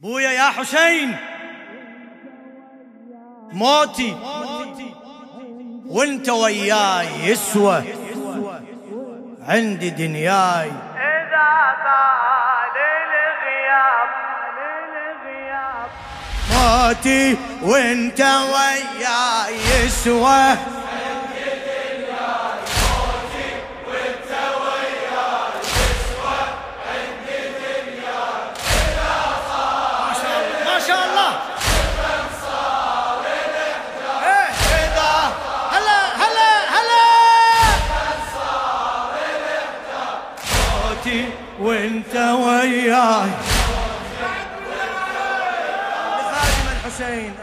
بويا يا حسين. موتي. وانت وياي يسوى. عندي دنياي. إذا طال الغياب. موتي. وانت وياي يسوى.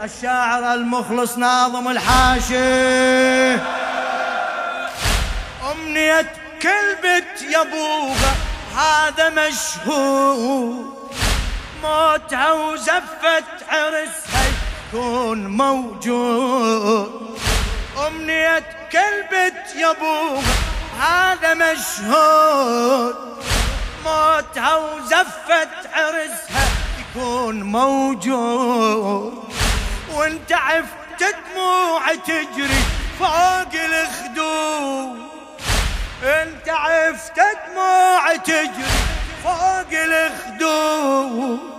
الشاعر المخلص ناظم الحاشي. أمنية كل بت يا ابوها هذا مشهور موتها وزفت عرسها يكون موجود. أمنية كل بت يا ابوها هذا مشهود. موتها وزفت عرسها يكون موجود. وانت عفت دموع تجري فوق الخدود. انت عفت دموع تجري فوق الخدود.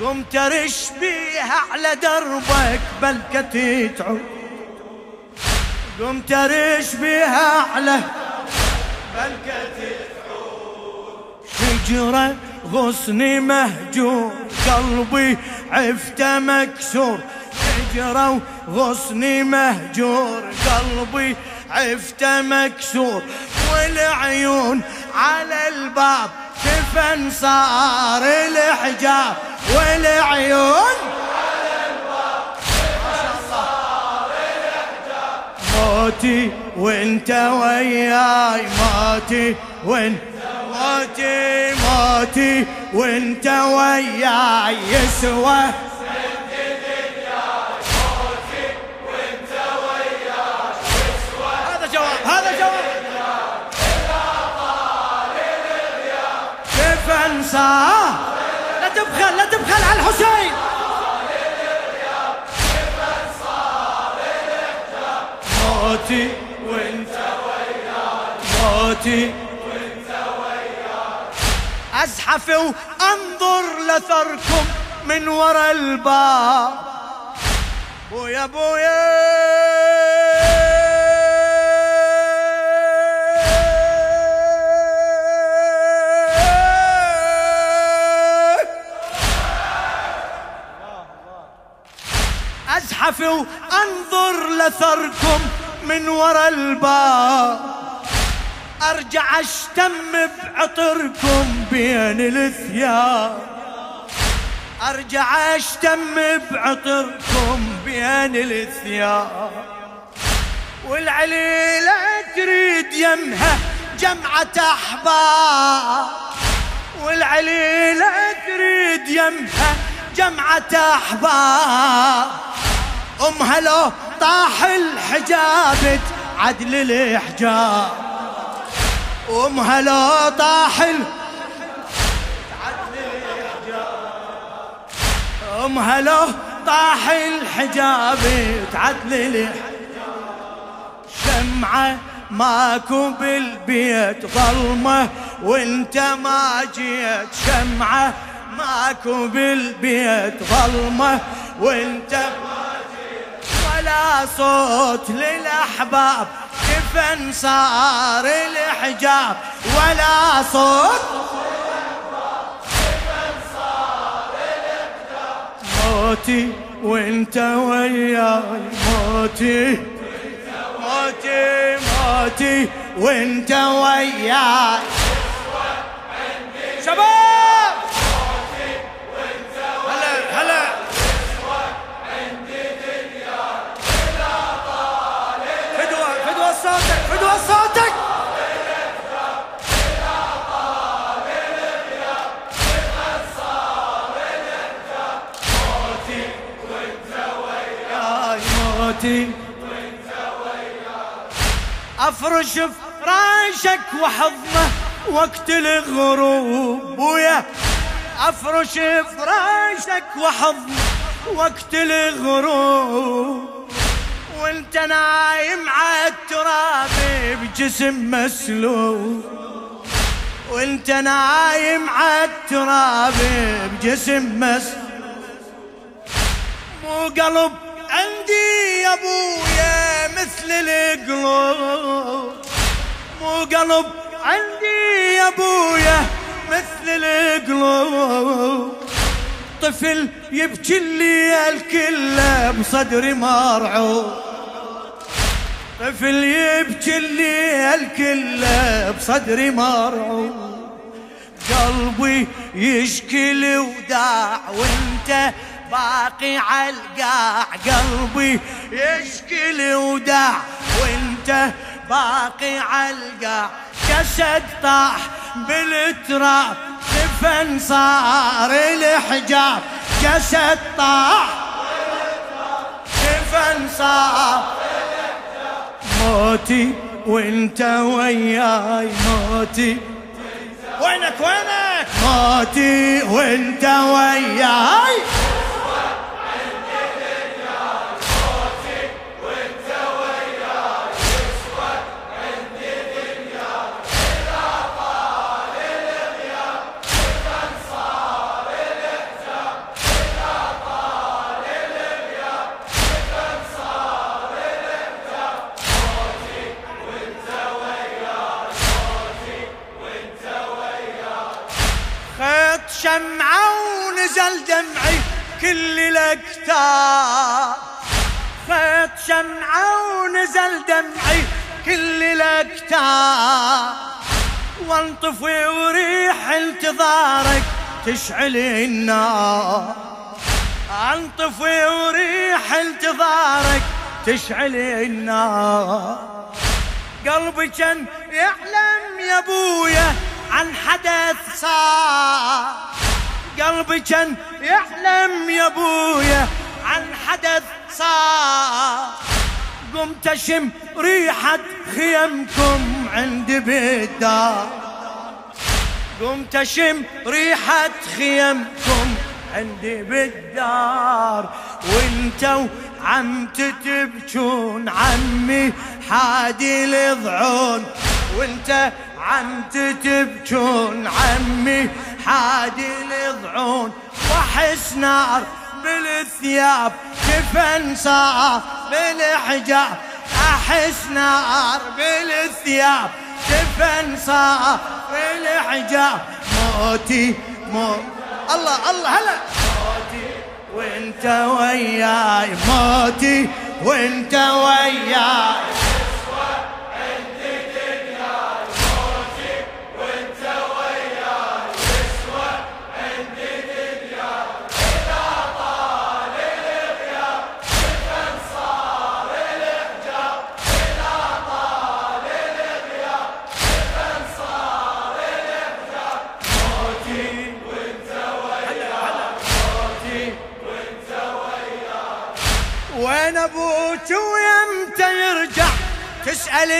قمت ترش بيها على دربك بلكة تعود قمت ترش بيها على بلكة شجرة غصني مهجور قلبي عفته مكسور شجرة وغصني مهجور قلبي عفته مكسور. والعيون على الباب كفن صار الحجاب والعيون موتي وانت وياي موتي وانت موتي موتي وانت وياي. يسوى انسى لا تبخل لا تبخل على الحسين. موتي وانت وياي. موتي أزحف وأنظر لثركم من ورا الباب. بويا بويا. ازحف وانظر لثركم من ورا الباب. ارجع اشتم بعطركم بين الثياب. ارجع اشتم بعطركم بين الثياب. والعليلة تريد يمها جمعة أحباب. والعليلة تريد يمها جمعة أحباب. امها لو طاح الحجاب عدل الحجاب امها لو طاح ال- امها لو طاح الحجاب تعدل الحجاب شمعة ماكو بالبيت ظلمة وإنت ما جيت. شمعة ماكو بالبيت ظلمة وإنت ما ولا صوت للأحباب كفن صار الحجاب ولا صوت موتي وانت وياي موتي موتي موتي وانت وياي. شباب! يا موتي أفرش فراشك وحضنه وقت الغروب ويا أفرش فراشك وحضن وقت الغروب. وانت نايم عالتراب بجسم مسلوب. وانت نايم عالتراب بجسم مسلوب. مو قلب عندي يا أبويا مثل القلوب. مو قلب عندي يا أبويا مثل القلوب. طفل يبكي الليل كله بصدري مرعوب. طفل يبكي الليل كله بصدري مرعوب. قلبي يشكي الوداع وانت باقي عالقاع قلبي يشكي الوداع وانت باقي عالقاع جسد طاح بالتراب كفن صار الحجاب. جسد طاح كفن صار موتي وانت وياي موتي وينك وينك؟ موتي وانت وياي. ونزل دمعي كل الاكتاب وانطفي وريح انتظارك تشعل النار. انطفي وريح انتظارك تشعل النار. قلبي كان يعلم يا أبويا عن حدث صار. قلبي كان يحلم يا أبويا عن حدث صار. قمت اشم ريحة خيمكم عند بالدار قمت اشم ريحة خيمكم عندي بالدار وانتو عم تتبجون عمي حادي الضعون وانت عم تتبجون عمي حادي الضعون واحس نار بالثياب كفن صار بالحجاب؟ أحس نار بالثياب كفن صار بالحجاب؟ موتي موت الله الله هلا. موتي وانت وياي موتي وانت وياي. وين أبوك ويمتى يرجع تسأل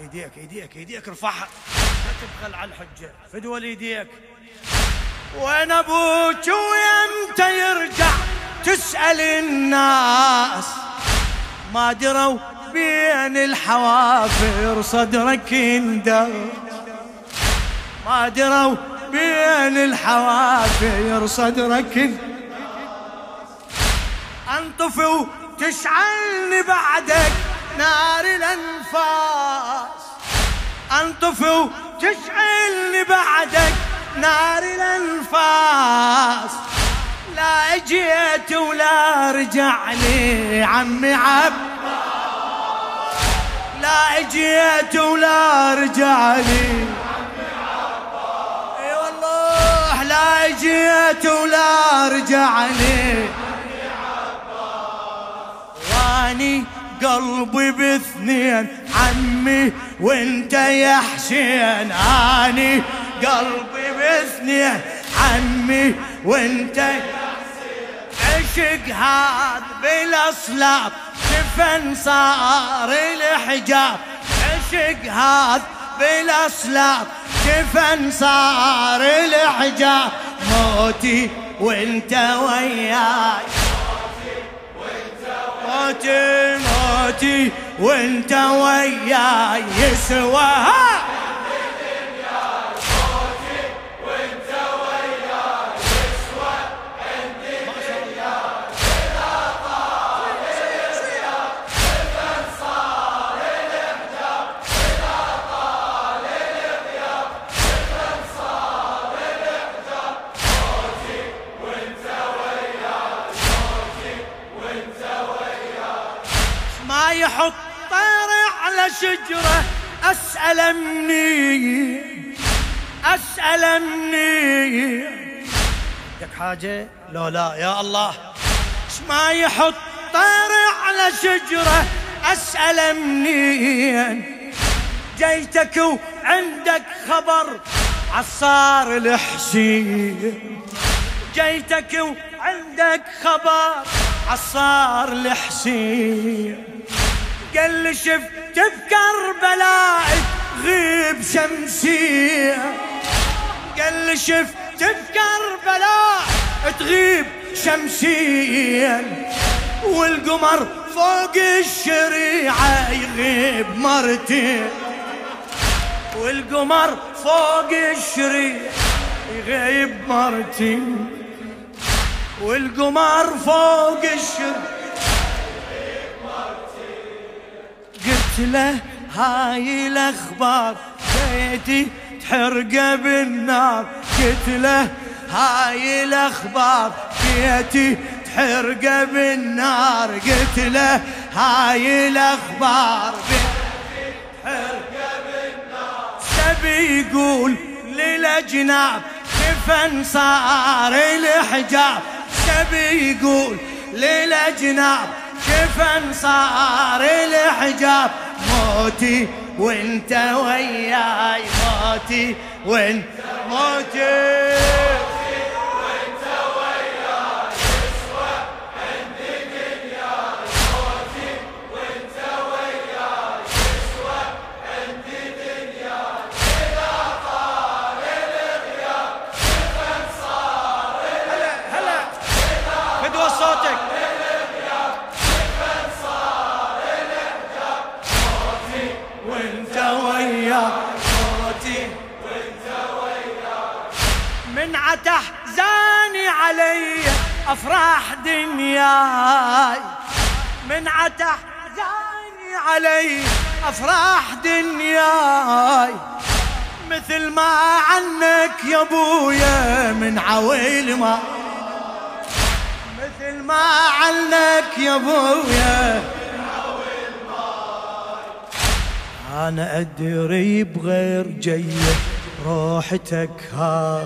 إيديك إيديك إيديك ارفعها لا تبخل على الحجة. فدوى إيديك. وين أبوك ويمتى يرجع تسأل الناس؟ ما دروا بين الحوافر صدرك اندر. ما دروا بين الحوافر صدرك انطفي وتشعلني بعدك نار الانفاس. انطفي وتشعلني بعدك نار الانفاس. لا اجيت ولا رجع لي عمي عبد. لا اجيت ولا رجع لي إي والله لا اجيت ولا رجع لي واني قلبي باثنين عمي وانت يا حسين. آني قلبي باثنين عمي وانت عشق هذا بالاصلاب شفن صار الحجاب. عشق هذا بالاصلاب شفن صار الحجاب. موتي وانت وياي. موتي موتي وانت وياي. يسوى حاجة؟ لو لا يا الله. ما يحط طير على شجرة أسأل منين؟ جيتك وعندك خبر عصار الحسين جيتك وعندك خبر عصار الحسين قال لي شفت بكربلاء غيب شمسية. قال لي شفت بكربلاء تغيب شمسيا والقمر فوق الشريعة يغيب مرتين. والقمر فوق الشريعة يغيب مرتين. والقمر فوق الشريعة قلت له هاي الأخبار بيتي تحرقه بالنار. قلت له هاي الأخبار بيتي تحرقه بالنار. قلت له هاي الأخبار بيتي تحرقه بالنار. سبي يقول للأجناب كفن صار الحجاب. سبي يقول للأجناب كفن صار الحجاب. موتي وانت وياي موتي وانت موتي افراح دنياي. من عتح زاني علي أفراح دنياي. مثل ما عنك يا أبويا من عويل ما. مثل ما عنك يا أبويا أنا أدري بغير جيه روحتك ها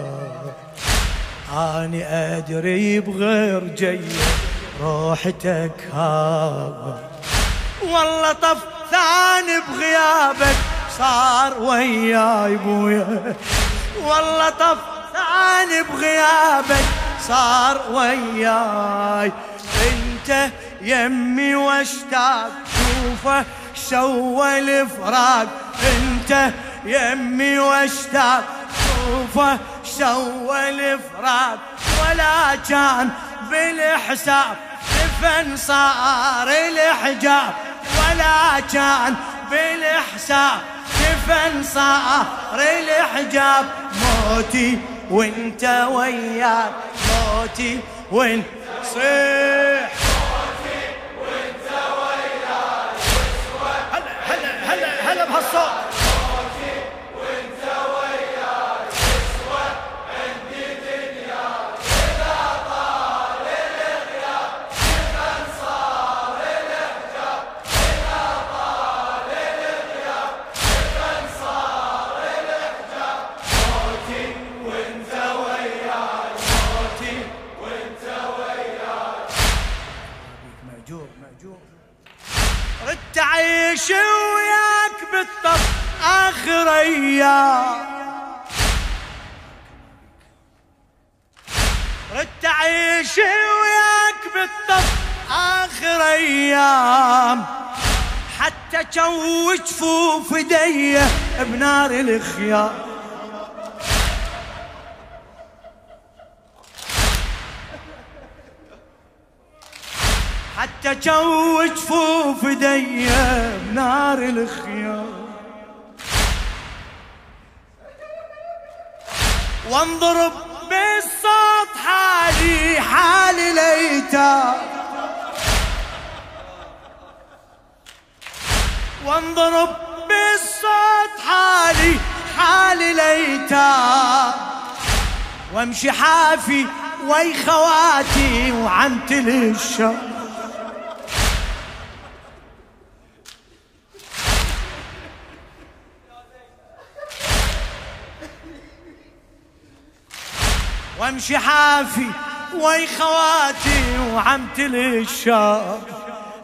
أني أدري بغير جيه روحتك ها والله طف ثاني بغيابك صار وياي بويا. والله طف ثاني بغيابك صار وياي. انت يمي واشتاق شوفه سوى الفراق. انت يمي واشتاق شوفه سوى الفراق ولا كان بالحساب دفن صار الحجاب ولا كان بالحساب دفن صار الحجاب موتي وانت وياك موتي وانت صيح. ردت أعيش وياك بالطف آخر أيام. ردت اعيش وياك بالطف آخر أيام. حتى جو جفوف ايديه بنار الخيام. جو جفوف ايديه بنار الخيام. وانضرب بالصوت حالي حالي ليتا. وانضرب بالصوت حالي حالي ليتا. وامشي حافي وي خواتي وعنتل الشر وامشي حافي وي خواتي وعمتل الشام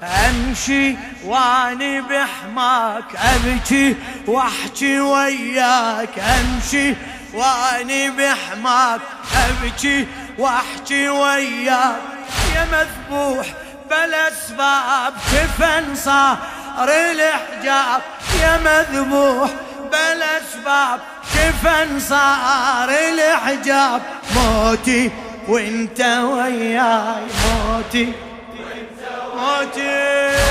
امشي واني بحماك ابكي واحكي وياك. امشي واني بحماك ابكي واحكي وياك. يا مذبوح بلا أسباب كفن صار الحجاب يا مذبوح بلا أسباب كفن صار الحجاب موتي وانت وياي موتي. موتي.